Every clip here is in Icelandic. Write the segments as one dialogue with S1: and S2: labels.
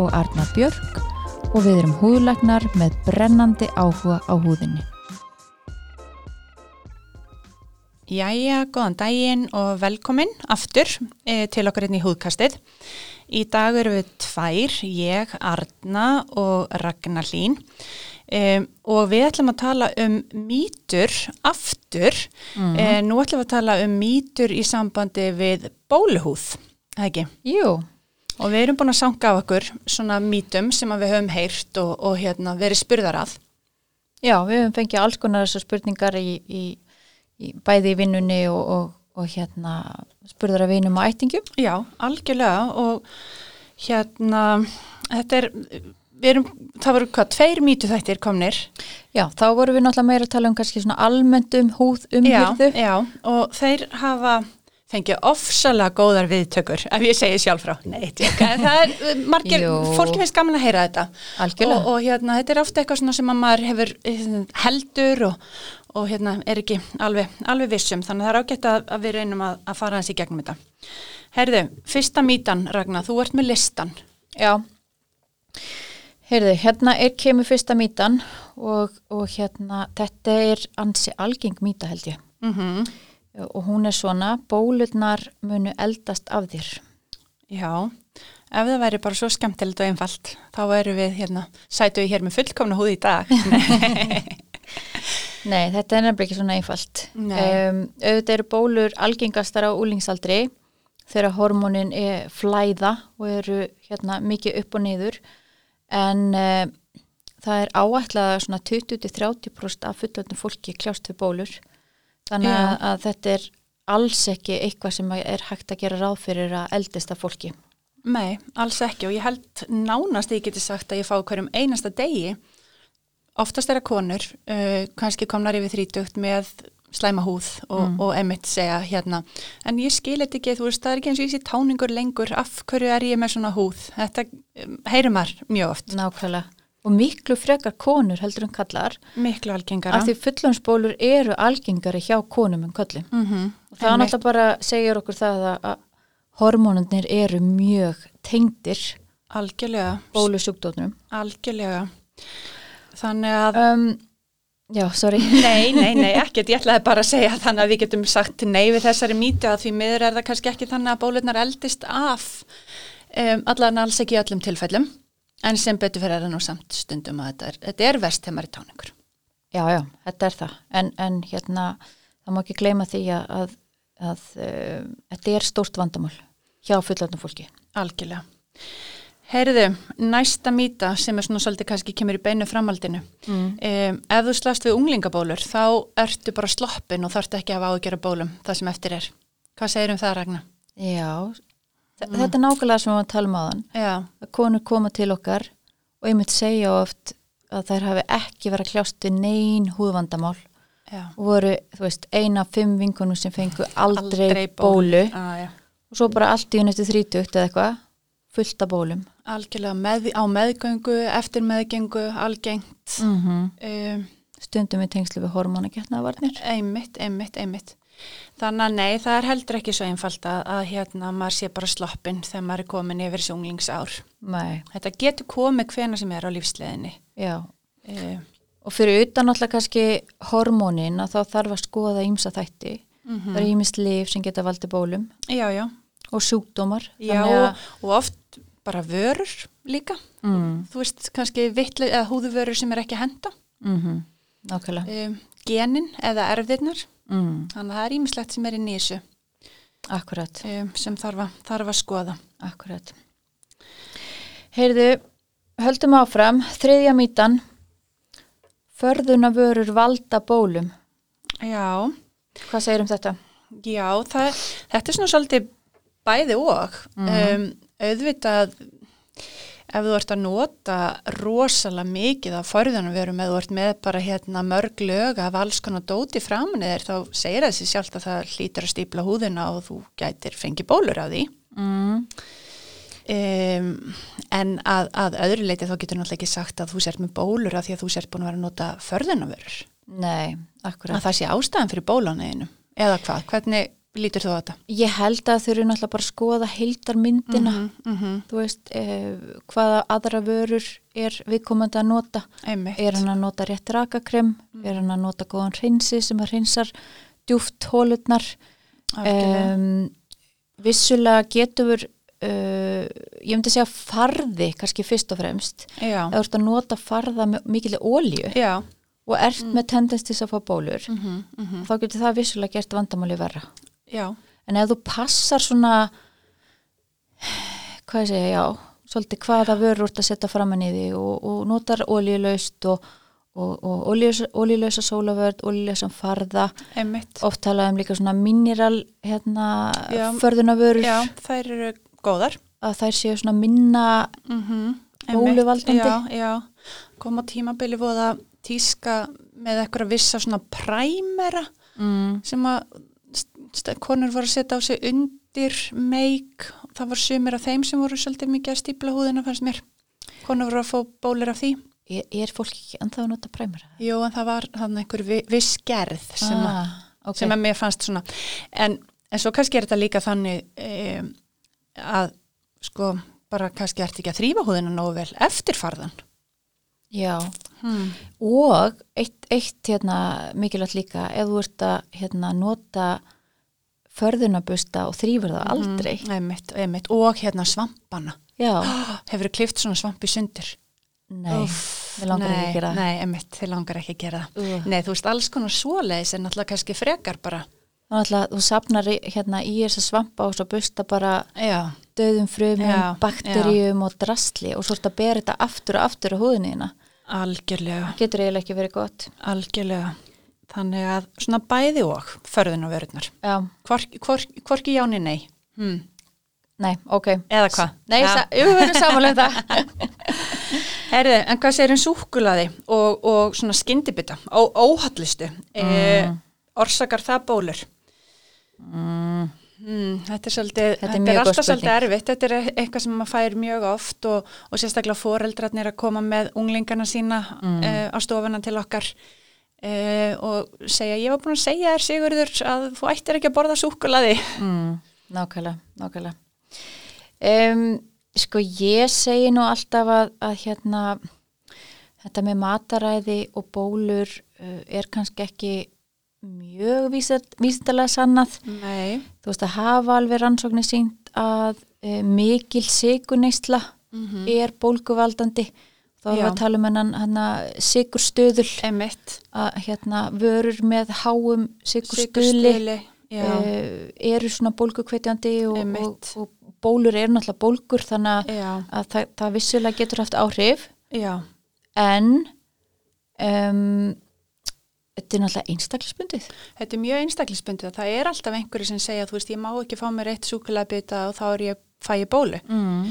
S1: og Arna Björk og við erum húðlagnar með brennandi áhuga á húðinni.
S2: Jæja, góðan daginn og velkomin aftur e, til okkur inn í húðkastið. Í dag eru við tvær, ég, Arna og Ragnar Lín e, og við ætlum að tala um mýtur aftur. Mm. E, nú ætlum við að tala um mýtur í sambandi við bóluhúð, ekki?
S1: Jú.
S2: Og við erum búin að sanga á okkur svona mýtum sem við höfum heyrt og, og hérna, verið spurðar að.
S1: Já, við höfum fengið alls konar þessar spurningar í... í í, bæði í vinnunni og, og, og hérna spurður að vinum á ættingum?
S2: Já, algjörlega og hérna þetta er, erum, það voru hvað, tveir mítu þættir komnir?
S1: Já, þá voru við náttúrulega meira að tala um kannski svona almennt um húð umhyrðu.
S2: Já, já, og þeir hafa fengið ofsalega góðar viðtökur ef ég segi sjálf frá, nei, það er margir, fólki finnst gaman að heyra þetta. Og, og hérna, þetta er ofta eitthvað sem að maður hefur eh, heldur og, og hérna er ekki alveg, alveg vissum þannig að það er ágætt að, að við reynum að, að fara hans í gegnum þetta. Herðu, fyrsta mítan Ragnar, þú ert með listan.
S1: Já, herðu, hérna er kemur fyrsta mítan og, og hérna þetta er ansi algeng míta held ég. Mm -hmm. Og hún er svona, bólurnar munu eldast af þér.
S2: Já, ef það væri bara svo skemmtilegt og einfalt, þá erum við hérna, sætu við hér með fullkomna húð í dag.
S1: Nei, þetta er nefnilega ekki svona einfalt. Um, auðvitað eru bólur algengastar á úlingsaldri þegar hormónin er flæða og eru hérna, mikið upp og niður en uh, það er áætlað að svona 20-30% af fullöndum fólki kljást við bólur þannig að, að þetta er alls ekki eitthvað sem er hægt að gera ráð fyrir að eldista fólki.
S2: Nei, alls ekki. Og ég held nánast ég geti sagt að ég fá hverjum einasta degi. Oftast er að konur, uh, kannski komnar yfir þrítugt með slæma húð og, mm. og emitt segja hérna en ég skilit ekki, þú veist, það er ekki eins og ég sé táningur lengur, af hverju er ég með svona húð? Þetta um, heyrum maður mjög oft.
S1: Nákvæmlega, og miklu frekar konur heldur en kallar
S2: miklu algengara
S1: af því fullonsbólur eru algengari hjá konum en kallum mm -hmm. og það náttúrulega bara, segjur okkur það að, hormónunir eru mjög tengdir bólusjúkdóknum
S2: algjörlega Þannig að... Um,
S1: já, sorry.
S2: Nei, nei, nei, ekkert. Ég ætlaði bara að segja þannig að við getum sagt nei við þessari míti að því miður er það kannski ekki þannig að bólurnar eldist af um, allan alls ekki í öllum tilfellum. En sem betur fyrir það nú samt stundum að þetta er, þetta er verst þegar maður er táningur.
S1: Já, já, þetta er það. En, en hérna, það má ekki gleyma því að, að, að uh, þetta er stórt vandamál hjá fullandum fólki.
S2: Algjörlega. Heyriðu, næsta mýta sem er svona svolítið kannski kemur í beinu framhaldinu. Mm. Um, ef þú slast við unglingabólur þá ertu bara sloppin og þarftu ekki að hafa ágjör að bólum það sem eftir er. Hvað segir um það Ragnar?
S1: Já, mm. þetta er nákvæmlega sem við talum á þann.
S2: Já.
S1: Að konur koma til okkar og ég myndi segja oft að þær hafi ekki verið að kljást við neyn húðvandamál já. og voru, þú veist, eina af fimm vinkunum sem fengu aldrei, aldrei bólu, bólu. Ah, og svo bara allt í unnæstu þrítugt eða eitthvað fullt af bólum
S2: algjörlega með, á meðgöngu, eftir meðgöngu, algengt. Mm -hmm.
S1: um, Stundum í tengslu við hormonaketnavarnir.
S2: Einmitt, einmitt, einmitt. Þannig að nei, það er heldur ekki svo einfalt að, að hérna maður sé bara sloppin þegar maður er komin yfir þessu unglingsár.
S1: Nei.
S2: Þetta getur komið hvena sem er á lífsleðinni.
S1: Já. Um, og fyrir utan alltaf kannski hormonin að þá þarf að skoða ímsa þætti. Mm -hmm. Það er ímist liv sem geta valdið bólum.
S2: Já, já.
S1: Og sjúkdómar.
S2: Já, og, og oft bara vörur líka mm. þú veist kannski vitlu, eða húðuvörur sem er ekki henda
S1: mm -hmm.
S2: um, genin eða erfðirnar mm. þannig að það er ímislegt sem er í nýsu
S1: Akkurat.
S2: Um, sem þarf að, þarf að skoða.
S1: Akkurat. Heyrðu, höldum áfram. Þriðja mítan förðuna vörur valda bólum.
S2: Já.
S1: Hvað segir um þetta?
S2: Já, það, þetta er svona svolítið bæði og. -hmm. um, auðvitað ef þú ert að nota rosalega mikið af forðunum verum eða þú ert með bara hérna mörg lög af alls konar dóti framan eða þá segir þessi sjálf að það hlýtur að stípla húðina og þú gætir fengi bólur af því. Mm. um, en að, að öðru leiti þá getur náttúrulega ekki sagt að þú sért með bólur af því að þú sért búin að vera að nota forðunavörur
S1: Nei, akkurat.
S2: Að það sé ástæðan fyrir bólaneinu eða hvað, hvernig lítur þú á þetta?
S1: Ég held að þau eru náttúrulega bara að skoða heildarmyndina, mm -hmm, mm -hmm. þú veist eh, hvaða aðra vörur er viðkomandi að nota
S2: Einmitt.
S1: er hann að nota rétt rakakrem mm. er hann að nota góðan hreinsi sem að hreinsar djúft hólutnar um, vissulega getur uh, ég myndi segja farði kannski fyrst og fremst þú ert að nota farða mikilvæg ólju
S2: Já.
S1: og ert mm. með tendens til að fá bólur -hmm, þá getur það vissulega gert vandamáli verra
S2: Já.
S1: En ef þú passar svona, hvað ég segja, já, svolítið hvaða vörur úr að setja fram að niði og, og notar ólílaust og, og, og ólílausa sólavörð, ólílausan farða,
S2: Einmitt.
S1: oft talaðum líka svona mineral hérna, förðunavörur.
S2: Já, þær eru góðar.
S1: Að þær séu svona minna mm -hmm. bóluvaldandi.
S2: Já, já, koma tímabili voða tíska með eitthvað vissa svona præmera mm. sem að konur voru að setja á sig undir meik, það var sumir af þeim sem voru svolítið mikið að stípla húðina fannst mér, konur voru að fá bólir af því
S1: Er, er fólk ekki ennþá að nota præmur?
S2: Jú, en það var þannig einhver viss gerð sem, ah, okay. sem að mér fannst svona en, en svo kannski er þetta líka þannig e, að sko bara kannski ert ekki að þrýfa húðina nógu vel eftir farðan
S1: Já, hmm. og eitt, eitt hérna, mikilvægt líka, ef þú ert að hérna, nota förðunabusta og þrýfur það mhm, aldrei.
S2: mm, einmitt, einmitt. og hérna svampana. Hefur þið klift svona svampi sundir
S1: nei, við langar ekki að gera
S2: nei, einmitt, þið langar ekki að gera það. Uh. nei, þú veist, alls konar svoleiðis en náttúrulega kannski frekar bara.
S1: Náttúrulega, þú sapnar hérna í þess að svampa og svo busta bara
S2: já.
S1: döðum frumum, já, bakterjum já. og drasli og svo er þetta að bera þetta aftur og aftur á húðinina
S2: algjörlega.
S1: Getur eiginlega ekki verið gott.
S2: Algjörlega Þannig að svona bæði og förðun og vörðunar.
S1: Já.
S2: Hvorki hvor, hvor jáni nei? Hmm.
S1: Nei, ok.
S2: Eða hvað?
S1: Nei, við verðum samanlega um það.
S2: Herði, en hvað segir um súkulaði og, og svona skyndibita og óhallistu? E, mm. E, orsakar það bólur? Mm. Mm, þetta er, svolítið, þetta er, þetta er alltaf svolítið erfitt, þetta er eitthvað sem maður fær mjög oft og, og sérstaklega foreldrarnir að koma með unglingarna sína mm. uh, á stofana til okkar Uh, og segja, ég var búin að segja þér Sigurður að þú ættir ekki að borða súkulaði
S1: mm, Nákvæmlega, nákvæmlega um, Sko ég segi nú alltaf að, að hérna þetta með mataræði og bólur uh, er kannski ekki mjög vísindalega sannað
S2: Nei.
S1: þú veist að hafa alveg rannsóknir sínt að uh, mikil siguneysla mm -hmm. er bólguvaldandi þá erum við að tala um hennan hana, sigurstöðul að hérna vörur með háum sigurstöðli uh, eru svona bólgukveitjandi og, og, og bólur eru náttúrulega bólgur þannig að, að það, það vissulega getur haft áhrif.
S2: Já.
S1: en um, þetta er náttúrulega einstaklisbundið
S2: Þetta er mjög einstaklisbundið það er alltaf einhverju sem segja þú veist ég má ekki fá mér eitt súkulabita og þá er ég fæ ég bólu.
S1: Mm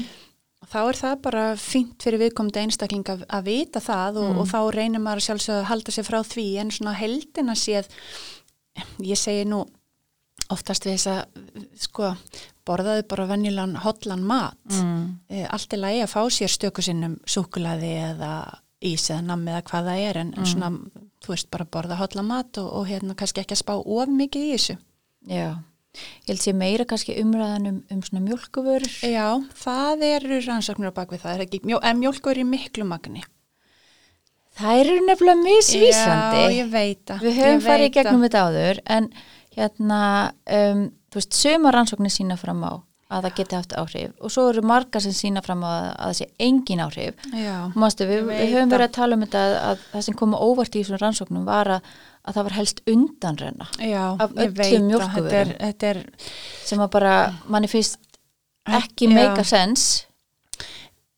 S2: þá er það bara fint fyrir viðkomandi einstakling að, að vita það og, mm. og þá reynir maður sjálfsög að halda sig frá því en svona heldina séð ég segi nú oftast við þess að sko borðaði bara vennilan hotlan mat mm. e, allt er lægi að fá sér stöku sinnum súkulaði eða ís eða nammi eða hvað það er en, mm. en svona þú veist bara borða hotlan mat og, og hérna kannski ekki að spá of mikið í þessu
S1: Já Ég held sé meira kannski umræðan um, um svona mjölkuvörur.
S2: Já, það eru rannsóknir á bakvið það, er ekki, mjó, en mjölkuvör í miklu magni.
S1: Það eru nefnilega misvísandi.
S2: Já, ég veit að.
S1: Við höfum farið í gegnum þetta áður, en hérna, um, þú veist, söma rannsóknir sína fram á að það geti haft áhrif og svo eru margar sem sína fram á að, að það sé engin áhrif.
S2: Já,
S1: Mástu, við, við höfum verið að tala um þetta að, að það sem kom óvart í þessum rannsóknum var að að það var helst undanrenna
S2: Já,
S1: af öllum mjölkuverum sem að bara manni finnst ekki Já. make a sense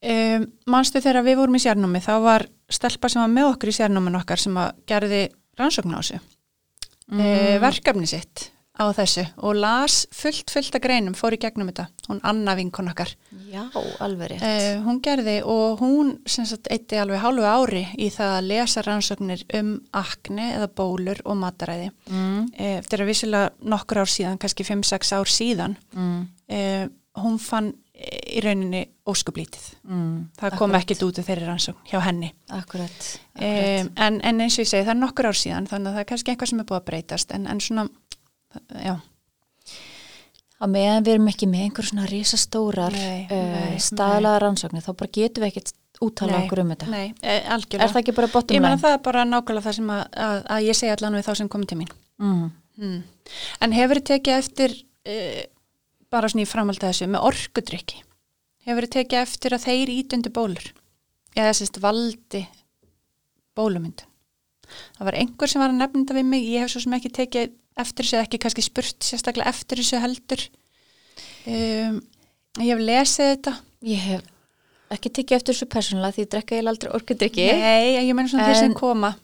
S2: um, Manstu þegar við vorum í sérnumi þá var stelpa sem var með okkur í sérnumin okkar sem að gerði rannsókn á þessu mm. uh, verkefni sitt á þessu og las fullt, fullt að greinum, fór í gegnum þetta, hún Anna vinkon okkar.
S1: Já, alveg rétt.
S2: Uh, hún gerði og hún sagt eitti alveg hálfu ári í það að lesa rannsóknir um akne eða bólur og mataræði. Mm. Uh, eftir að vissilega nokkur ár síðan, kannski 5-6 ár síðan, mm. uh, hún fann í rauninni óskuplítið. Mm, það kom ekkit út af þeirri rannsókn hjá henni.
S1: Akkurat.
S2: akkurat. Um, en, en eins og ég segi, það er nokkur ár síðan þannig að það er kannski eitthvað sem er búið að breytast en, en svona, já.
S1: Á meðan við erum ekki með einhver svona risastórar uh, staðlaða rannsóknir þá bara getum við ekkert úttala okkur um þetta.
S2: Nei, e, algjörlega.
S1: Er það ekki bara bottom line?
S2: Ég menna það er bara nákvæmlega það sem að, að, að ég segja allan við þá sem komið til mín. Mm. Mm. En hefur þið tekið eftir uh, bara svona í framhald að þessu með orkudrykki hefur þið tekið eftir að þeir ítundu bólur eða sérst valdi bólumyndun það var einhver sem var að nefnda við mig ég hef svo sem ekki tekið eftir þessu ekki kannski spurt sérstaklega eftir þessu heldur. Um, ég hef lesið þetta.
S1: Ég hef ekki tekið eftir þessu persónulega því ég drekka ég aldrei orkudrykki.
S2: Nei, ég menn svona en... þeir sem koma.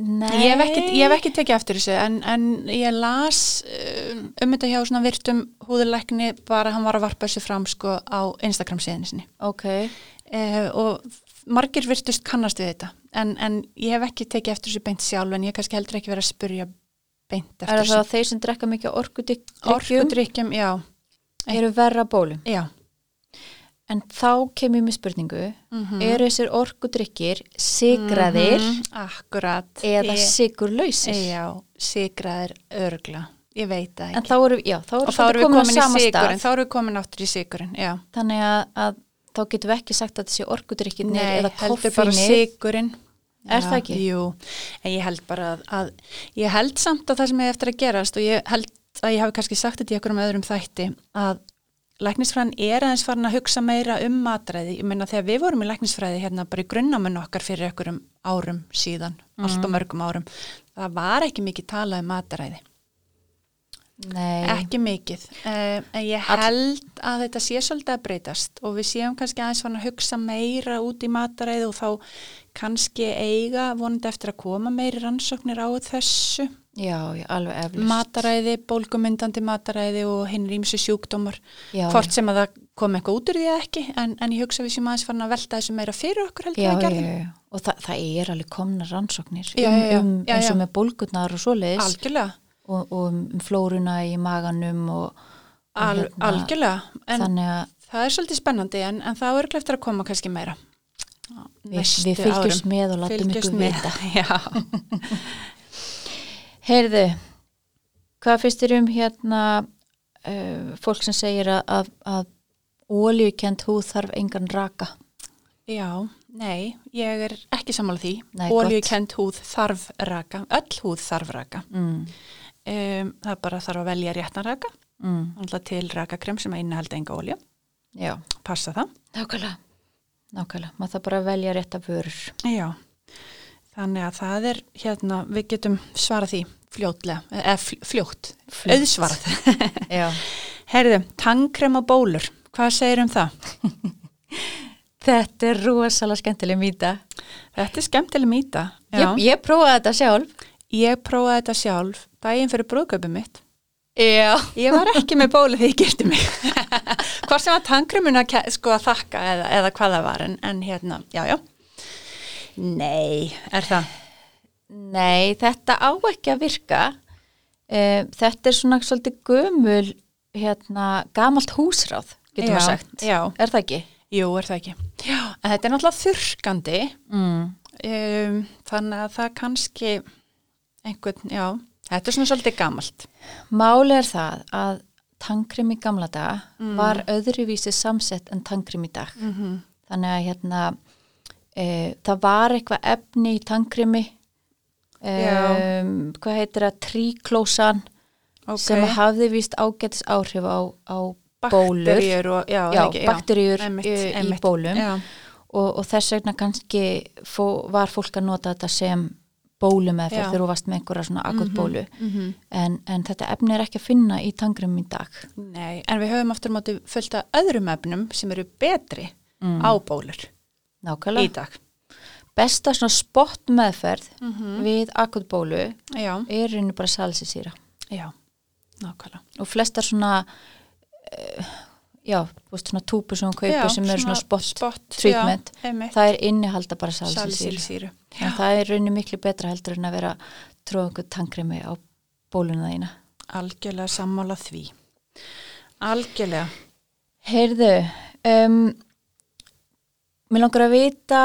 S2: Ég hef, ekki, ég hef ekki tekið eftir þessu en, en ég las um, um þetta hjá svona virtum húðuleikni bara hann var að varpa þessu fram sko á Instagram síðan sinni.
S1: Okay.
S2: eh, og margir virtust kannast við þetta en, en ég hef ekki tekið eftir þessu beint sjálf en ég kannski heldur ekki verið að spurja beint eftir.
S1: Er það þeir sem drekka mikið orkudrykkjum? Eru verra bólum?
S2: Já.
S1: En þá kem ég með spurningu, mm -hmm. eru þessir orkudrykkir sigraðir mm
S2: -hmm. Akkurat.
S1: eða sigurlausir?
S2: Já, sigraðir örgla, ég veit það ekki.
S1: En þá eru, já, þá eru
S2: þá
S1: við komin sama stað.
S2: Þá eru við komin áttur í sigurinn, já.
S1: Þannig að, að þá getum við ekki sagt að þessi orkudrykkir eða
S2: koffinir. Nei, heldur bara sigurinn.
S1: Er já, það ekki?
S2: Jú, en ég held bara að, að, ég held samt að það sem er eftir að gerast og ég held að ég hafi kannski sagt þetta í okkur um öðrum þætti að læknisfræðin er aðeins farin að hugsa meira um matræði, ég meina þegar við vorum í læknisfræði hérna bara í grunnamun okkar fyrir einhverjum árum síðan, mm. allt og mörgum árum það var ekki mikið talað um matræði
S1: Nei.
S2: ekki mikið uh, en ég held að þetta sé svolítið að breytast og við séum kannski aðeins að hugsa meira út í matræði og þá kannski eiga vonandi eftir að koma meiri rannsóknir á þessu
S1: Já, já.
S2: Mataræði, bólgumyndandi mataræði og hinn rýmsu sjúkdómar. Já, hvort sem að það kom eitthvað út úr því ekki, en, en ég hugsa við sem aðeins að velta þessu meira fyrir okkur
S1: og þa það er alveg komna rannsóknir um, um eins og með bólgurnar og svoleiðis.
S2: Algjörlega.
S1: Og, og um flóruna í maganum og...
S2: og Al, hérna, algjörlega, en það er svolítið spennandi, en, en það er örglega eftir að koma kannski meira.
S1: Vi, við fylgjumst með og latum ykkur vita. Heyrðu, hvað finnst þér um hérna uh, fólk sem segir að, að, að óljukent húð þarf engan raka?
S2: Já, nei, ég er ekki sammála því. Óljukent húð þarf raka, öll húð þarf raka. Mm. Um, það bara þarf að velja réttan raka, mm. til rakakrem sem að innihalda enga ólju.
S1: Já.
S2: Passa það.
S1: Nákvæmlega, nákvæmlega, maður þarf bara að velja rétta vörur.
S2: Já. Þannig að það er, hérna, við getum svarað því fljótlega, eða fljótt, auðsvarað. Herðu, tangkrem og bólur, hvað segir um það?
S1: Þetta er rosalega skemmtileg mýta.
S2: Þetta er skemmtileg mýta,
S1: já. Ég, ég prófaði þetta sjálf.
S2: Ég prófaði þetta sjálf, daginn fyrir brúðgöpum mitt.
S1: Já.
S2: Ég var ekki með bólu því ég gerti mig. Hvort sem að tangkremuna sko að þakka eða, eða hvað það var, en, en hérna, já, já. Nei, er það?
S1: Nei, þetta á ekki að virka. Uh, þetta er svona svolítið gömul, hérna, gamalt húsráð, getur maður sagt.
S2: Já.
S1: Er það ekki?
S2: Jú, er það ekki. Já, en þetta er náttúrulega þurrkandi, mm. um, þannig að það kannski einhvern, já, þetta er svona svolítið gamalt.
S1: Máli er það að tangrim í gamla daga mm. var öðruvísi samsett en tangrim í dag. Mm -hmm. Þannig að hérna e, það var eitthvað efni í tangrimi e, hvað heitir það tríklósan okay. sem hafði vist ágætis áhrif á, á bólur
S2: og, já,
S1: já, bakteríur í, í bólum og, og þess vegna kannski fó, var fólk að nota þetta sem bólum eða fyrir þú varst með einhverja svona akut mhm, bólu mm -hmm. en, en þetta efni er ekki að finna í tangrum í dag
S2: Nei, en við höfum aftur mátu fullt af öðrum efnum sem eru betri mm. á bólur
S1: Nákvæmlega.
S2: í dag.
S1: Besta svona spott meðferð mm -hmm. við akutbólu er reynu bara salsisýra.
S2: Já, nákvæmlega.
S1: Og flestar svona, uh, já, veist, svona túpur sem hún kaupir sem eru svona spot,
S2: spot
S1: treatment,
S2: já,
S1: það er innihalda bara salsilsýru. En það er raunin miklu betra heldur en að vera tróða einhver tangremi á bóluna þína.
S2: Algjörlega sammála því. Algjörlega.
S1: Heyrðu, um, mér langar að vita,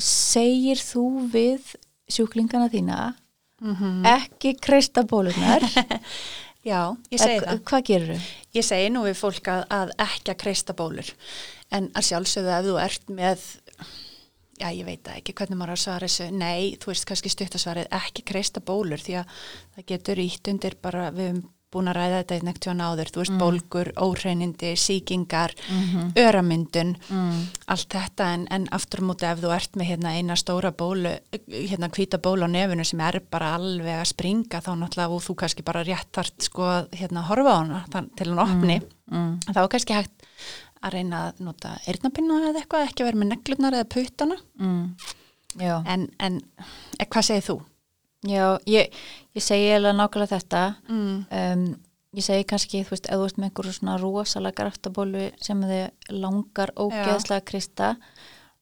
S1: segir þú við sjúklingana þína
S2: Mm
S1: ekki kreista bólunar?
S2: Já, ég segi það.
S1: Hvað gerur þau?
S2: Ég segi nú við fólk að, að ekki að kreista bólur. En að sjálfsögðu ef þú ert með, já ég veit ekki hvernig maður að svara þessu, nei, þú veist kannski stuttasvarið, ekki kreista bólur því að það getur ítt undir bara, við höfum búin að ræða þetta eitt tjóna áður, þú veist, bólgur, óhreinindi, síkingar, öramyndun,
S1: Mm.
S2: allt þetta. En, en aftur á móti ef þú ert með hérna eina stóra bólu, hérna hvíta bólu á nefinu sem er bara alveg að springa þá náttúrulega og þú kannski bara rétt þart sko hérna horfa á hana til hún opni,
S1: Mm.
S2: þá er kannski hægt að reyna að nota eyrnapinna eða eitthvað, ekki vera með neglurnar eða puttana
S1: Mm.
S2: En, en e, hvað segir þú?
S1: já ég, ég segi eða nákvæmlega þetta
S2: Mm.
S1: um, ég segi kannski, þú veist, ef þú ert með einhverju svona rosalega graftabólu sem þið langar ógeðslega krista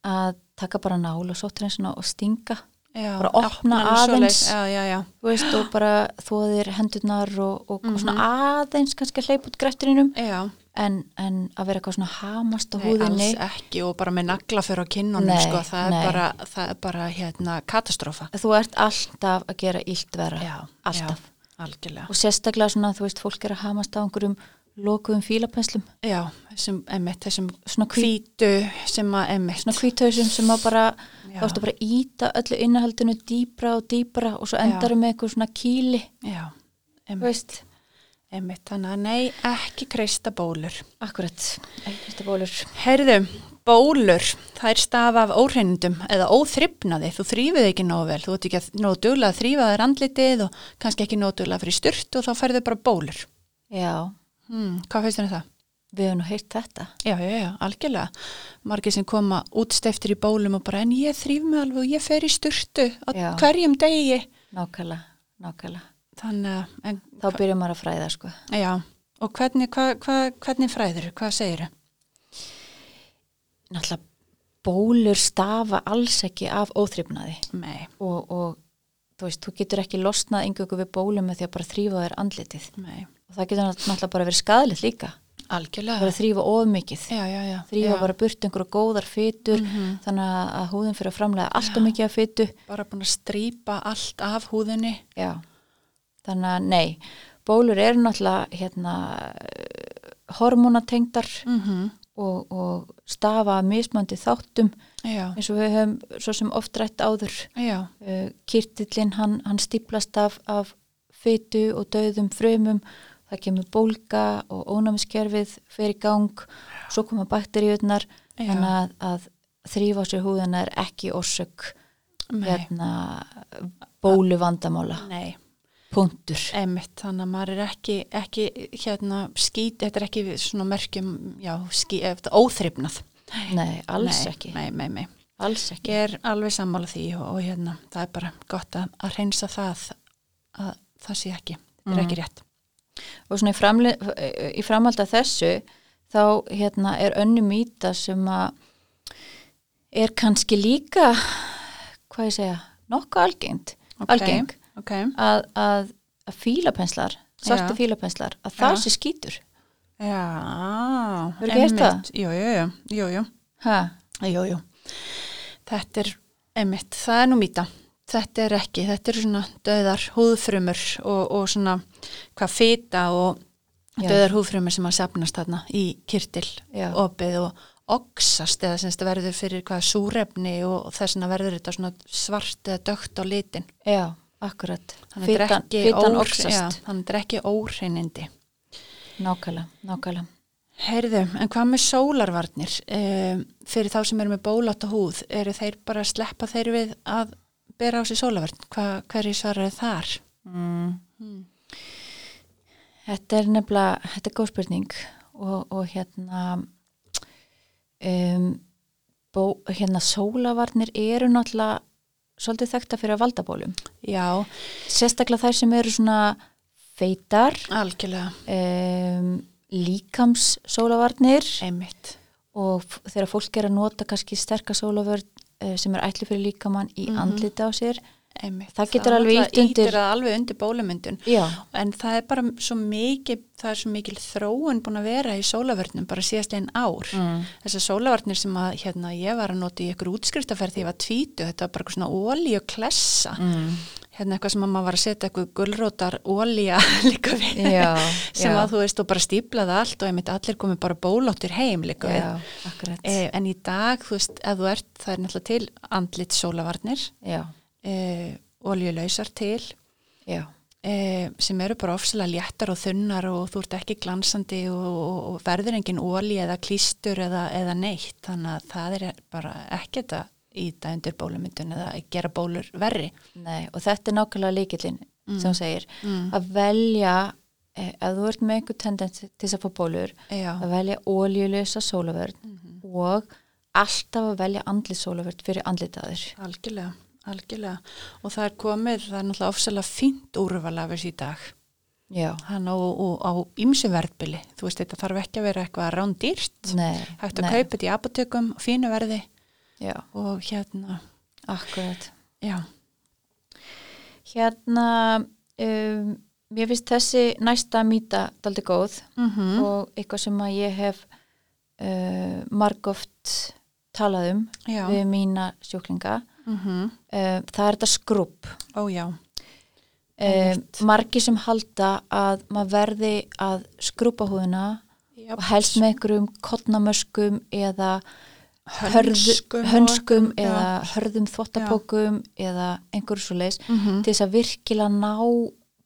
S1: að taka bara nál og sóttrinsuna og stinga
S2: Já,
S1: Bara opna aðeins.
S2: Já,
S1: þú veist, og bara þóðir hendurnar og, og
S2: Mhm.
S1: svona aðeins kannski að hleypa út grefturinum
S2: Já,
S1: en, en að vera eitthvað svona hamast á
S2: nei,
S1: húðinni.
S2: alls ekki og bara með naglaför á kinnunum
S1: Nei,
S2: sko, það,
S1: nei.
S2: er bara, það er bara hérna katastrófa.
S1: þú ert alltaf að gera illt vera
S2: Já,
S1: alltaf.
S2: Já,
S1: og sérstaklega svona, þú veist, fólk er að hamast á einhverjum lokuðum fílapenslum
S2: Já, þessum, einmitt, þessum
S1: svona, hví,
S2: hvítu sem að einmitt.
S1: svona hvíthausum sem að bara þá ertu bara að íta öllu innihaldinu dýbra og dýbra og svo endar með eitthvað svona kýli.
S2: Já,
S1: þú
S2: einmitt, þannig að nei, ekki kreista bólur.
S1: akkurat eitthvað bólur
S2: Herðu, bólur, það er stafa af óhreinindum eða óþryfnaði, þú þrýfið ekki nógu vel, þú ert ekki að nógu duglega að þrýfa þér andlitið og kannski ekki nógu duglega fyrir sturt og þá færðu bara bólur.
S1: já,
S2: Hmm, hvað þér um það?
S1: við hefum nú heyrt þetta
S2: Já, já, já, algjörlega. Margir sem koma útsteftir í bólum og bara en ég þrýf mig alveg og ég fer í sturtu á
S1: Já.
S2: hverjum degi.
S1: nákvæmlega, nákvæmlega
S2: Þannig en,
S1: þá byrjum maður að fræða sko
S2: já, og hvernig, hva, hva, hvernig fræður, hvað segir þau?
S1: náttúrulega bólur stafa alls ekki af óþryfnaði og, og þú veist, þú getur ekki losnað yngjöku við bólum með því að bara þrýfa þér andlitið
S2: nei,
S1: og það getur náttúrulega bara verið skadalegt líka
S2: algjörlega.
S1: bara þrýfa of mikið
S2: Já, já, já.
S1: þrýfa
S2: já.
S1: bara burt einhverja góðar fytur
S2: Mhm.
S1: þannig að- að húðin fyrir að framlega alltaf mikið af fytu
S2: Bara búin að strýpa allt af húðinni.
S1: já, þannig að nei bólur eru náttúrulega hérna hormonatengdar
S2: Mm -hmm.
S1: og, og stafa af mismandi þáttum.
S2: Já,
S1: eins og við höfum svo sem oft rætt áður.
S2: Já,
S1: uh, kirtillin hann, hann stíplast af, af fytu og döðum frumum. Það kemur bólga og ónæmiskerfið fer í gang. Svo koma bakteríunar
S2: Já.
S1: þannig að, að þrýfa sér húðina er ekki orsök hérna bólu vandamála
S2: nei,
S1: punktur
S2: emitt, þannig að maður er ekki, ekki hérna skít, þetta er ekki svona merkjum, já, skít, eftir óþryfnað.
S1: nei, alls
S2: nei,
S1: ekki
S2: Nei, nei, nei.
S1: alls ekki
S2: Ég er alveg sammála því og, og hérna, það er bara gott að, að reynsa það að það sé ekki, þetta er
S1: Mhm.
S2: ekki rétt.
S1: og svona í, framli, í framhald af þessu þá hérna er önnu mýta sem að er kannski líka hvað ég segja, nokkuð algengt
S2: Ok,
S1: algeng
S2: Ok,
S1: að, að, að fílapenslar svarti
S2: Já.
S1: fílapenslar, að það sé skítur
S2: já. Einmitt. Jú, jú, jú, jú, jú.
S1: ha,
S2: Jú, jú. Þetta er, einmitt, það er nú mýta. Þetta er ekki, þetta eru svona döðar húðfrumur og, og svona hvað fita og
S1: Já.
S2: döðar húðfrumur sem að safnast þarna í kirtil,
S1: Já.
S2: opið og oxast eða semst verður fyrir hvað súrefni og þess vegna verður þetta svona svart eða dögt á litin.
S1: já, akkurat
S2: Þannig að þetta er ekki,
S1: fitan
S2: ór-
S1: oxast.
S2: já, þannig að þetta ekki óhreinindi.
S1: nákvæmlega, nákvæmlega
S2: Heyrðu, en hvað með sólarvarnir? Um, fyrir þá sem eru með bólátt á húð, eru þeir bara að sleppa þeir við að bera á sig sólarvarn? Hva, hverju svarar þar?
S1: mm.
S2: Mm.
S1: Þetta er nefnilega, þetta er góð spurning og, og hérna um, bó, hérna sólavarnir eru náttúrulega svolítið þekta fyrir að valda bólum.
S2: Já,
S1: Sérstaklega þær sem eru svona feitar
S2: algjörlega
S1: um, líkams sólavarnir
S2: einmitt
S1: og þegar fólk er að nota kannski sterkar sólavörn uh, sem er ætli fyrir líkamann í mm -hmm. andlita á sér
S2: Einmitt.
S1: það getur það alveg ítt undir
S2: alveg undir bólumyndun en það er bara svo mikið það er svo mikil þróun búin að vera í sólavörnum bara síðast einn ár. Mm. þessar sólavörnir sem að hérna, ég var að nota í ykkur útskriftaferð því ég var tvítu þetta var bara svona ólí og klessa mm. Hérna eitthvað sem að maður var að setja eitthvað gullrótar ólíja líka við já, sem já. að þú veist og bara stíplaði allt og myndi allir komið bara bólóttir heim líka já, við e, en í dag þú veist, ef þú ert það er náttúrulega til andlit sólavarnir e, ólíulausar til e, sem eru bara ofsalega léttar og þunnar og þú ert ekki glansandi og, og, og verður engin ólí eða klístur eða, eða neitt þannig að það er bara ekki þetta í það undir bólumyndun eða gera bólur verri.
S1: Nei og þetta er nákvæmlega líkillin mm. sem segir mm. að velja, eh, ef þú ert með einhver tendens til þess að fá bólur Já. að velja óljulösa sólavörn mm -hmm. og alltaf að velja andlit sólavörn fyrir andlitaður.
S2: Algjörlega, algjörlega og það er komið, það er náttúrulega ofsalega fínt úrval af þessi dag. Já. Þannig á ymsu verðbili, þú veist þetta þarf ekki að vera eitthvað rándýrt, hægt að kaupa þetta í apotekum, fínu verði
S1: Já.
S2: og hérna
S1: Akkurat
S2: Já.
S1: Hérna um, mér finnst þessi næsta mýta daldi góð
S2: mm -hmm.
S1: og eitthvað sem að ég hef uh, margóft talað um
S2: já.
S1: við mína sjúklinga
S2: mm -hmm.
S1: uh, það er þetta skrupp
S2: Ó já
S1: um, margi sem halda að maður verði að skrúpa húðina Japs. og helst með einhverjum kottnamöskum eða hönskum, hönskum eða ja. hörðum þvottapókum eða einhverju svo leiðs
S2: mm -hmm.
S1: til þess að virkilega ná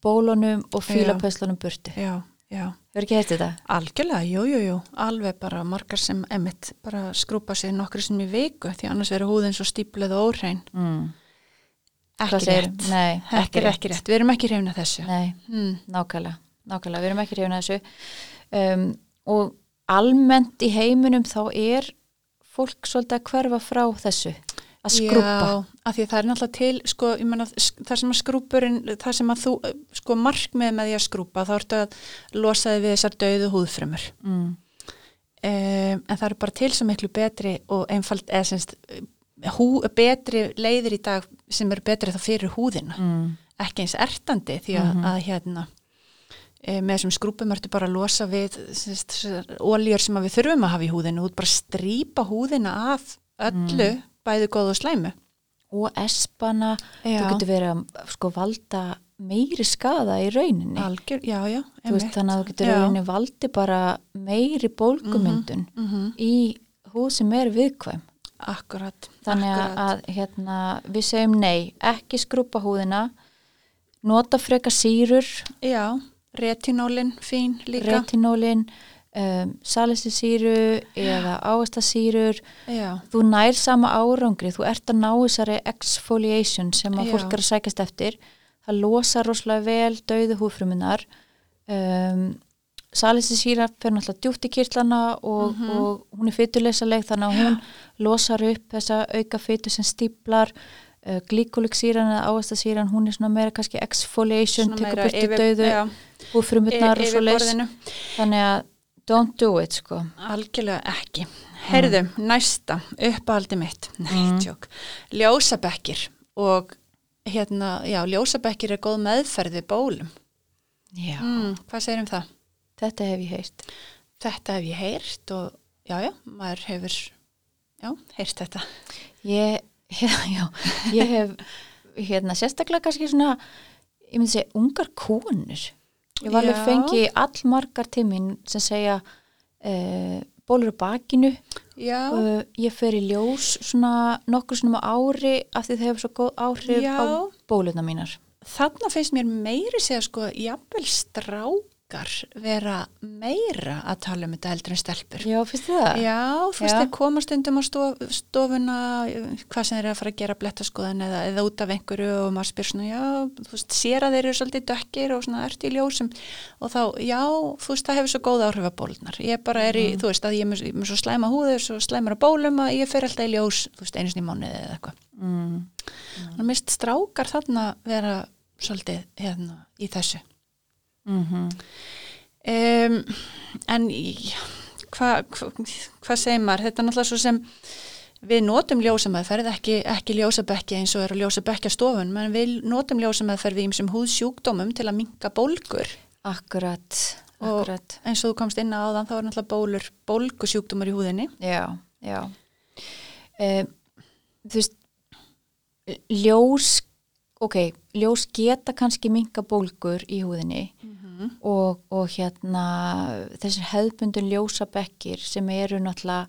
S1: bólunum og fílapöðslunum burti
S2: Já, já.
S1: Hefur ekki hefðið þetta?
S2: Algjörlega, jú, jú, jú, alveg bara margar sem emitt bara skrúpa sér nokkru sem í viku því annars verður húðin svo stíplið og óhrein.
S1: Mm.
S2: Ekki rétt.
S1: Nei,
S2: ekki, rétt. ekki rétt, við erum ekki reyna þessu.
S1: Nei, mm. nákvæmlega, nákvæmlega, við erum ekki reyna þessu. Um, og almennt í heiminum þá er fólk svolítið að hverfa frá þessu að skrúpa.
S2: Já, af því það er náttúrulega til, sko, ég menna, það sem að skrúpurinn, það sem að þú, sko, markmið með því að skrúpa, þá ertu að losa þig við þessar dauðu húðfrömmur.
S1: Mm.
S2: Um, en það eru bara til svo miklu betri og einfald, eða semst, hú, betri leiðir í dag sem eru betri þá fyrir húðina.
S1: Mm.
S2: Ekki eins ertandi því að, mm -hmm. að hérna, e, með þessum skrúpum ertu bara að losa við óljur sem við þurfum að hafa í húðinu út bara að strýpa húðina af öllu bæðu góð og slæmu.
S1: Og espana þú getur verið að sko valda meiri skada í rauninni.
S2: Algjör, já, já,
S1: veist, þannig að þú getur rauninni valdi bara meiri bólgumyndun
S2: mm -hmm, mm -hmm.
S1: í húð sem er viðkvæm.
S2: Akkurat
S1: Þannig
S2: akkurat.
S1: að hérna, við segjum nei, ekki skrúpa húðina nota freka sírur
S2: Já retinólin fín líka.
S1: Retinólin um, salisisýru eða áastasýrur þú nær sama árangri þú ert að ná þessari exfoliation sem að Já. fólk er að sækast eftir. Það losa rosalega vel dauðu húfrumunar um, salisisýra fyrir náttúrulega djúpt í kýrtlana og, mm -hmm. og hún er fyturleysaleg þannig að hún losar upp þessa auka fytur sem stíplar uh, glíkóliksýran eða áastasýran hún er svona meira kannski exfoliation, tekur byrtu ja og frumutnar og svo leys þannig að don't do it sko.
S2: Algjörlega ekki. Herðu, mm. næsta, uppaldi mitt. Mm. ljósabekkir og hérna, já, ljósabekkir er góð meðferði bólum.
S1: Já.
S2: Mm, hvað segir um það?
S1: þetta hef ég heyrt.
S2: Þetta hef ég heyrt og já, já, maður hefur já, heyrt þetta.
S1: Ég, já, ég hef hérna, sérstaklega kannski svona ég myndi segja, ungar konur Ég var alveg fengið allmargar tímin sem segja uh, bólur á bakinu.
S2: Uh,
S1: ég fer í ljós svona nokkur svona ári af því það hefur svo góð áhrif
S2: Já.
S1: á bóluna mínar.
S2: Þannig finnst mér meiri segja sko jafnvel strák krakkar vera meira að tala um þetta heldur en stelpur.
S1: Já, finnst þið það?
S2: Já, fyrst þeir koma stundum á stof, stofuna, hvað sem þeir eru að fara að gera blettaskoðan eða, eða út af einhverju og maður spyr svona, já, þú veist, sér að þeir eru svolítið dökkir og svona ert í ljósum og þá, já, þú veist, það hefur svo góð áhrif að bólnar. Ég bara er í, mm. þú veist, að ég er með, svo slæma húður, svo slæmar að bólum að ég fer alltaf í ljós, þú veist, einu hérna í þessu. Mm -hmm. um, en hvað hva, hva segir maður? Þetta er náttúrulega svo sem við notum ljósamæðferð, ekki, ekki ljósabekki eins og er að ljósabekja stofun menn við notum ljósamæðferð við einsum húðsjúkdómum til að minka bólgur.
S1: Akkurat,
S2: akkurat. eins og þú komst inn á þann þá er náttúrulega bólur bólgusjúkdómar í húðinni.
S1: Já, já. Um, Þú veist ljós ok, ljós geta kannski minka bólgur í húðinni mm -hmm. og, og hérna þessir hefðbundun ljósabekkir sem eru náttúrulega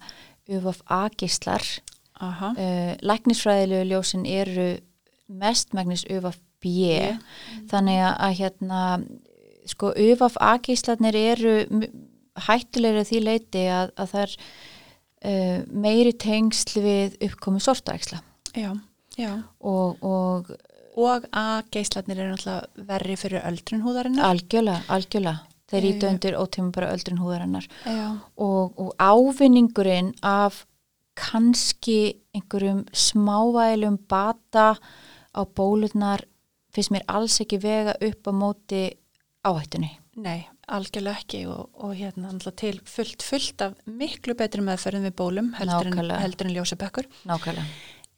S1: UFF A-gíslar uh, eh, læknisfræðilegu ljósin eru mestmægnis UFF B yeah. þannig að hérna sko UFF A-gíslarnir eru hættulegri því leiti að, að það er uh, meiri tengsl við uppkomi sortaæksla og, og
S2: og að geislarnir eru náttúrulega verri fyrir öldrun húðarinnar.
S1: Algjörlega, algjörlega. Þeir íta undir ótíma bara öldrun húðarinnar. Og, og ávinningurinn af kannski einhverjum smávælum bata á bólurnar finnst mér alls ekki vega upp á móti áhættunni.
S2: Nei, algjörlega ekki og, og hérna til fullt, fullt af miklu betri meðferðin við bólum heldur en, heldur en ljósabökkur
S1: Nákvæmlega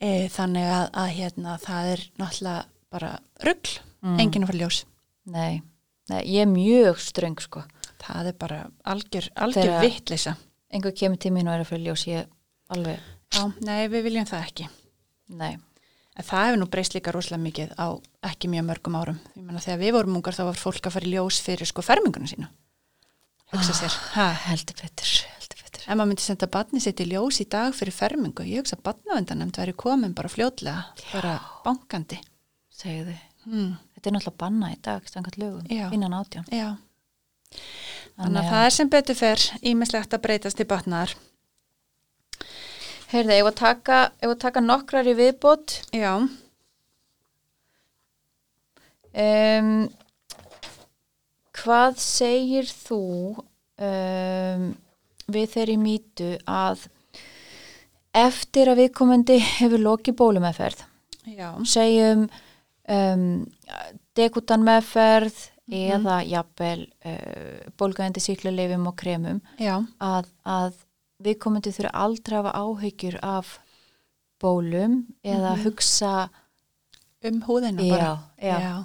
S2: e, þannig að, að hérna, það er náttúrulega bara ruggl, mm. enginn fara ljós
S1: nei, nei, ég er mjög ströng sko
S2: það er bara algjör, algjör vittlisa
S1: einhver kemur tímin og er að fara ljós ég alveg
S2: Já, nei, við viljum það ekki
S1: Nei
S2: En það hefur nú breyst líka rosalega mikið á ekki mjög mörgum árum. Ég menna þegar við vorum ungar þá var fólk að fara í ljós fyrir sko fermingunum sína. Hugsa sér.
S1: Ah, heldur betur,
S2: ef maður myndi senda batni sitt í ljós í dag fyrir fermingu, ég hugsa að batnavendanemt væri komin bara fljótlega, bara bankandi.
S1: Segju þið hmm. þetta er náttúrulega banna í dag, stangat lögum Já. innan átján.
S2: Já. þannig að það er sem betur fer ímislegt að breytast í batnar
S1: Heyrði, ég var að taka, taka nokkrar í viðbót?
S2: Já.
S1: Um, Hvað segir þú um við þeirri mýtu að eftir að viðkomandi hefur lokið bólumæðferð segjum um, dekutan meðferð mm -hmm. eða jafnvel uh, bólgæðandi síklarleifum og kremum að, að viðkomandi þurfa aldrei að hafa áhyggjur af bólum eða mm -hmm. hugsa
S2: um húðina já, bara já. Já.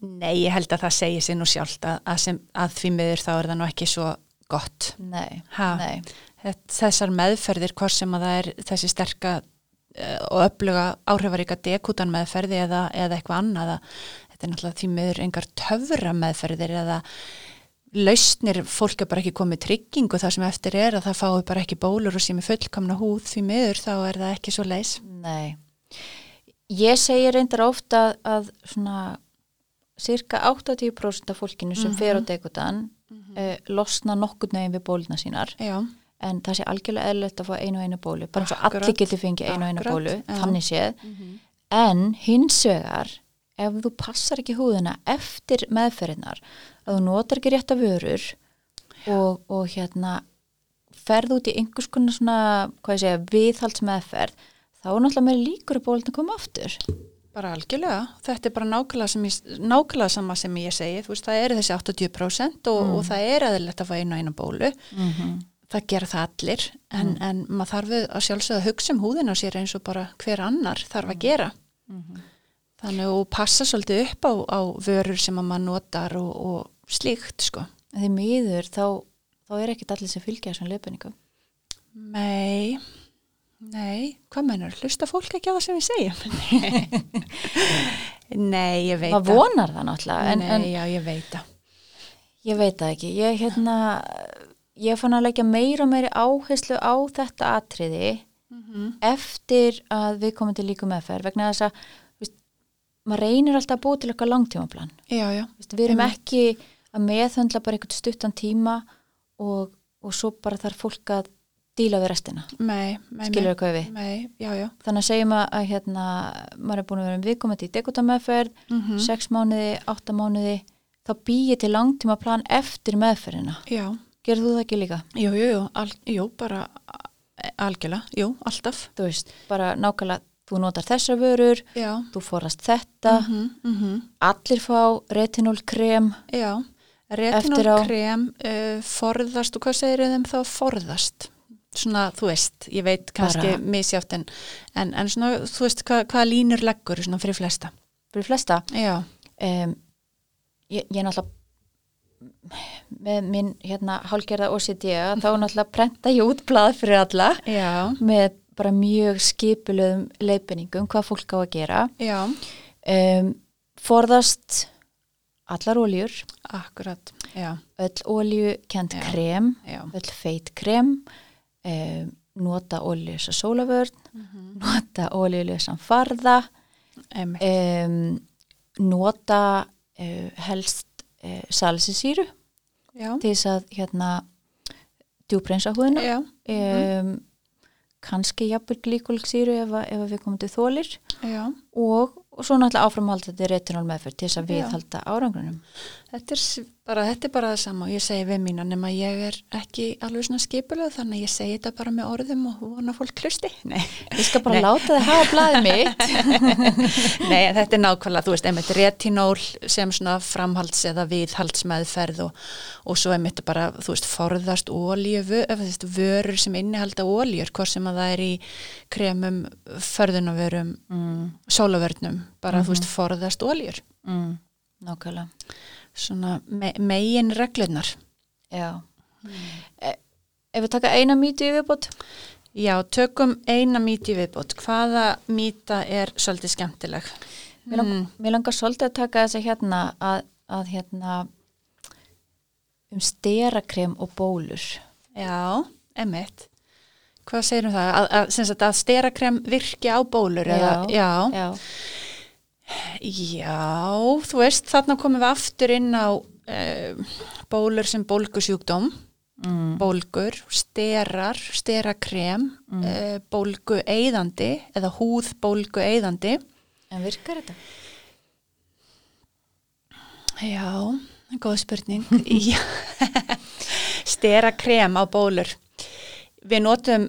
S2: Nei, ég held að það segir sér nú sjálft að, að, sem, að því miður þá er það nú ekki svo gott
S1: nei,
S2: nei. þessar meðferðir hvort sem að það er þessi sterka uh, og öfluga áhrifaríka dekútan meðferði eða, eða eitthvað annað þetta er náttúrulega því meður engar töfra meðferðir eða lausnir, fólk er bara ekki komið tryggingu það sem eftir er að það fái bara ekki bólur og sem er fullkomna húð því meður þá er það ekki svo leis
S1: Nei, ég segir reyndar ofta að svona cirka 80% af fólkinu sem mm -hmm. fer á mm -hmm. Uh, losna nokkur neginn við bóluna sínar
S2: Já.
S1: en það sé algjörlega eðlert að fá einu og einu bólu bara eins og allir getur fengið einu og einu bólu Já. þannig séð mm -hmm. en hins vegar ef þú passar ekki húðina eftir meðferðinar að þú notar ekki rétt af vörur og, og hérna ferð út í einhvers konar svona segja, viðhaldsmeðferð þá er náttúrulega meira líkur að bóluna koma aftur
S2: Bara algjörlega, þetta er bara nákvæmlega, ég, nákvæmlega sama sem ég segi, þú veist það eru þessi 80% og, mm. og það er aðeinlegt að fá einu og einu bólu, mm -hmm. það gera það allir en, mm. en maður þarf að sjálfsögða að hugsa um húðina sér eins og bara hver annar þarf að mm. gera. -hmm. Þannig að passa svolítið upp á, á vörur sem að maður notar og, og slíkt sko.
S1: Því miður þá, þá er ekkit allir sem fylgja þessum löpuningum.
S2: Nei, Nei, hvað mennur? Hlusta fólk ekki á það sem við segjum? Nei, ég veit
S1: það. Það vonar það náttúrulega.
S2: En, Nei, en, já, ég veit það.
S1: Ég veit það ekki. Ég, hérna, ég fann að leggja meira og meiri áherslu á þetta atriði mm -hmm. eftir að við komum til líku meðferð vegna þess að viðst, maður reynir alltaf að búa til eitthvað langtímaplan.
S2: Já, já.
S1: Viðst, við erum ekki að meðhundla bara eitthvað stuttan tíma og, og svo bara þarf fólk að díla við restina
S2: nei,
S1: skilur þau hvað við
S2: já, já.
S1: þannig að segjum að, að hérna, maður er búin að vera um viðkomandi í dekotameðferð mm -hmm. 6 mánuði, 8 mánuði þá býið til langtíma plan eftir meðferðina gerðu þú það ekki líka?
S2: Jú, jú, jú, al, jú bara algjörlega, jú, alltaf
S1: þú veist, bara nákvæmlega þú notar þessa vörur,
S2: Já.
S1: þú forðast þetta,
S2: Mm -hmm.
S1: allir fá retinólkrem,
S2: Já, retinólkrem uh, forðast og hvað segir þeim þá forðast? Svona, þú veist, ég veit kannski
S1: Bara-
S2: misjátt en, en, en svona, þú veist, hvað, hvaða línur leggur svona fyrir flesta?
S1: fyrir flesta.
S2: Já,
S1: Um, ég, ég er náttúrulega með minn hérna hálgerða OCD þá náttúrulega prenta ég út blað fyrir alla
S2: já,
S1: með bara mjög skipulöðum leifinningum hvað fólk á að gera um, forðast allar óljur öll óljukent
S2: Já.
S1: krem öll feit krem um, nota óljulösa sólavörn
S2: Mhm.
S1: nota óljulösan farða um, nota uh, helst uh, salsisýru til þess að hérna djúbreinsa húðina. Um, kannski jafnvel glíkólksýru ef, ef við komum til þólir og, og svo náttúrulega áframhaldandi retinol meðferð til þess að
S2: Já.
S1: viðhalda árangrunum
S2: Þetta er, bara, þetta er bara það sama og ég segi við mína nema ég er ekki alveg svona skipulega þannig að ég segi þetta bara með orðum og vona fólk hlusti. Nei.
S1: ég skal bara
S2: Nei.
S1: láta þið hafa blaðið mitt
S2: Nei, en þetta er nákvæmlega, þú veist, einmitt retinól sem svona framhalds eða viðhaldsmeðferð og, og svo einmitt bara, þú veist, forðast ólíu, vörur sem innihalda óljur, hvort sem að það er í kremum, förðunavörum,
S1: mm,
S2: sólavörnum, bara, þú veist, forðast óljur.
S1: mm, nákvæmlega
S2: Svona me megin reglunar.
S1: já e, ef við taka eina í viðbót
S2: Já, tökum eina mýti viðbót. Hvaða mýta er svolítið skemmtileg?
S1: mér, lang,
S2: Mm.
S1: mér langar svolítið að taka þess að hérna að, að hérna um sterakrem og bólur
S2: Já, emitt. Hvað segir um það? Að, að, að sterakrem virki á bólur? Eða, já.
S1: já,
S2: Já, þú veist, þarna komum við aftur inn á uh, bólur sem bólgusjúkdóm,
S1: mm,
S2: bólgur, sterar, sterakrem, mm. uh, bólgu eyðandi eða húð bólgu eyðandi.
S1: en virkar þetta?
S2: Já, góð spurning. Sterakrem á bólur. Við notum,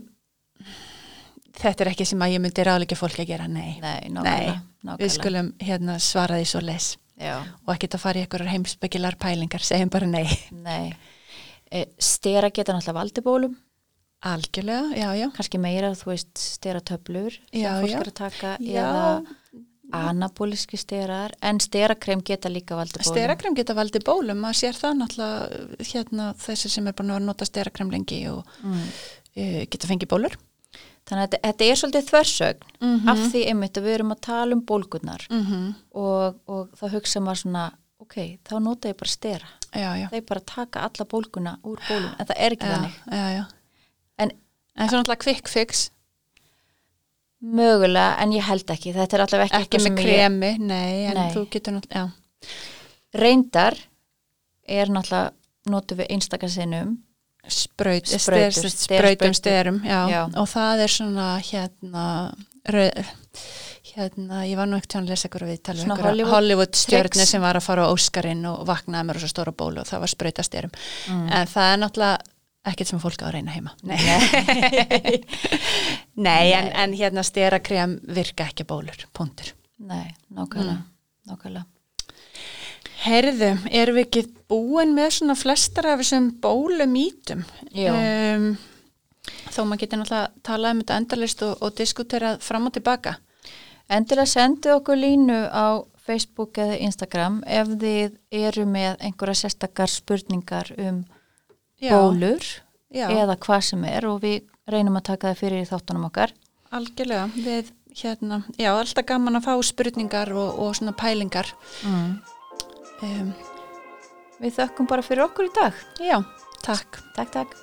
S2: þetta er ekki sem að ég myndi ráðleika fólki að gera, nei.
S1: Nei,
S2: Nei,
S1: nákvæmlega,
S2: Við
S1: nákvæmlega.
S2: skulum hérna svara því svo les
S1: Já,
S2: og ekki að fara í einhverjar heimsbyggilar pælingar, segjum bara nei.
S1: nei. E, stera geta náttúrulega valdibólum,
S2: Algjörlega, já, já.
S1: kannski meira, þú veist, stera töflur sem
S2: Já,
S1: fólk
S2: já.
S1: er að taka eða anabóliski sterar, en sterakrem geta líka valdibólum.
S2: Sterakrem geta valdið bólum, maður sér það náttúrulega hérna þessi sem er búin að nota sterakrem lengi og
S1: Mm.
S2: uh, geta fengið bólur.
S1: Þannig að þetta, er svolítið þversögn
S2: Mm
S1: af því einmitt að við erum að tala um bólgurnar
S2: -hmm.
S1: og, og þá hugsa maður svona, ok, þá nota ég bara stera.
S2: Já, já.
S1: Það er bara að taka alla bólguna úr bólum, en það er ekki
S2: Já,
S1: þannig.
S2: já, já.
S1: En
S2: En svo náttúrulega quick fix,
S1: mögulega, en ég held ekki. Þetta er allavega ekki,
S2: ekki með kremi, nei, en
S1: Nei.
S2: þú getur náttúrulega,
S1: ég reyndar er náttúrulega notum við einstakarsinnum
S2: Spraut, sprautum já.
S1: Já.
S2: Og það er svona hérna, rauð, hérna, ég var nú ekkert að lesa ykkur viðtala
S1: Svona
S2: ykkur
S1: Hollywood
S2: Hollywood stjörni
S1: tricks.
S2: sem var að fara á Óskarinn og vaknaði með rosa stóra bólu og það var sprautastyrum.
S1: Mm.
S2: En það er náttúrulega ekkert sem fólk á að reyna heima. Nei, Nei en, en hérna sterakrem virka ekki bólur, punktur.
S1: Nei, nákvæmlega,
S2: Mm.
S1: nákvæmlega.
S2: Herðu, erum við ekki búin með svona flestar af þessum bólumítum?
S1: Já.
S2: Um, þó maður getur náttúrulega talað um þetta endalist og, og diskuterað fram og tilbaka.
S1: Endilega sendu okkur línu á Facebook eða Instagram ef þið eru með einhverja sérstakar spurningar um bólur
S2: já,
S1: eða hvað sem er og við reynum að taka það fyrir í þáttunum okkar.
S2: algjörlega. Við, hérna, já, alltaf gaman að fá spurningar og, og svona pælingar.
S1: Mm
S2: um,
S1: Við þökkum bara fyrir okkur í dag.
S2: Já, takk.
S1: Takk, takk.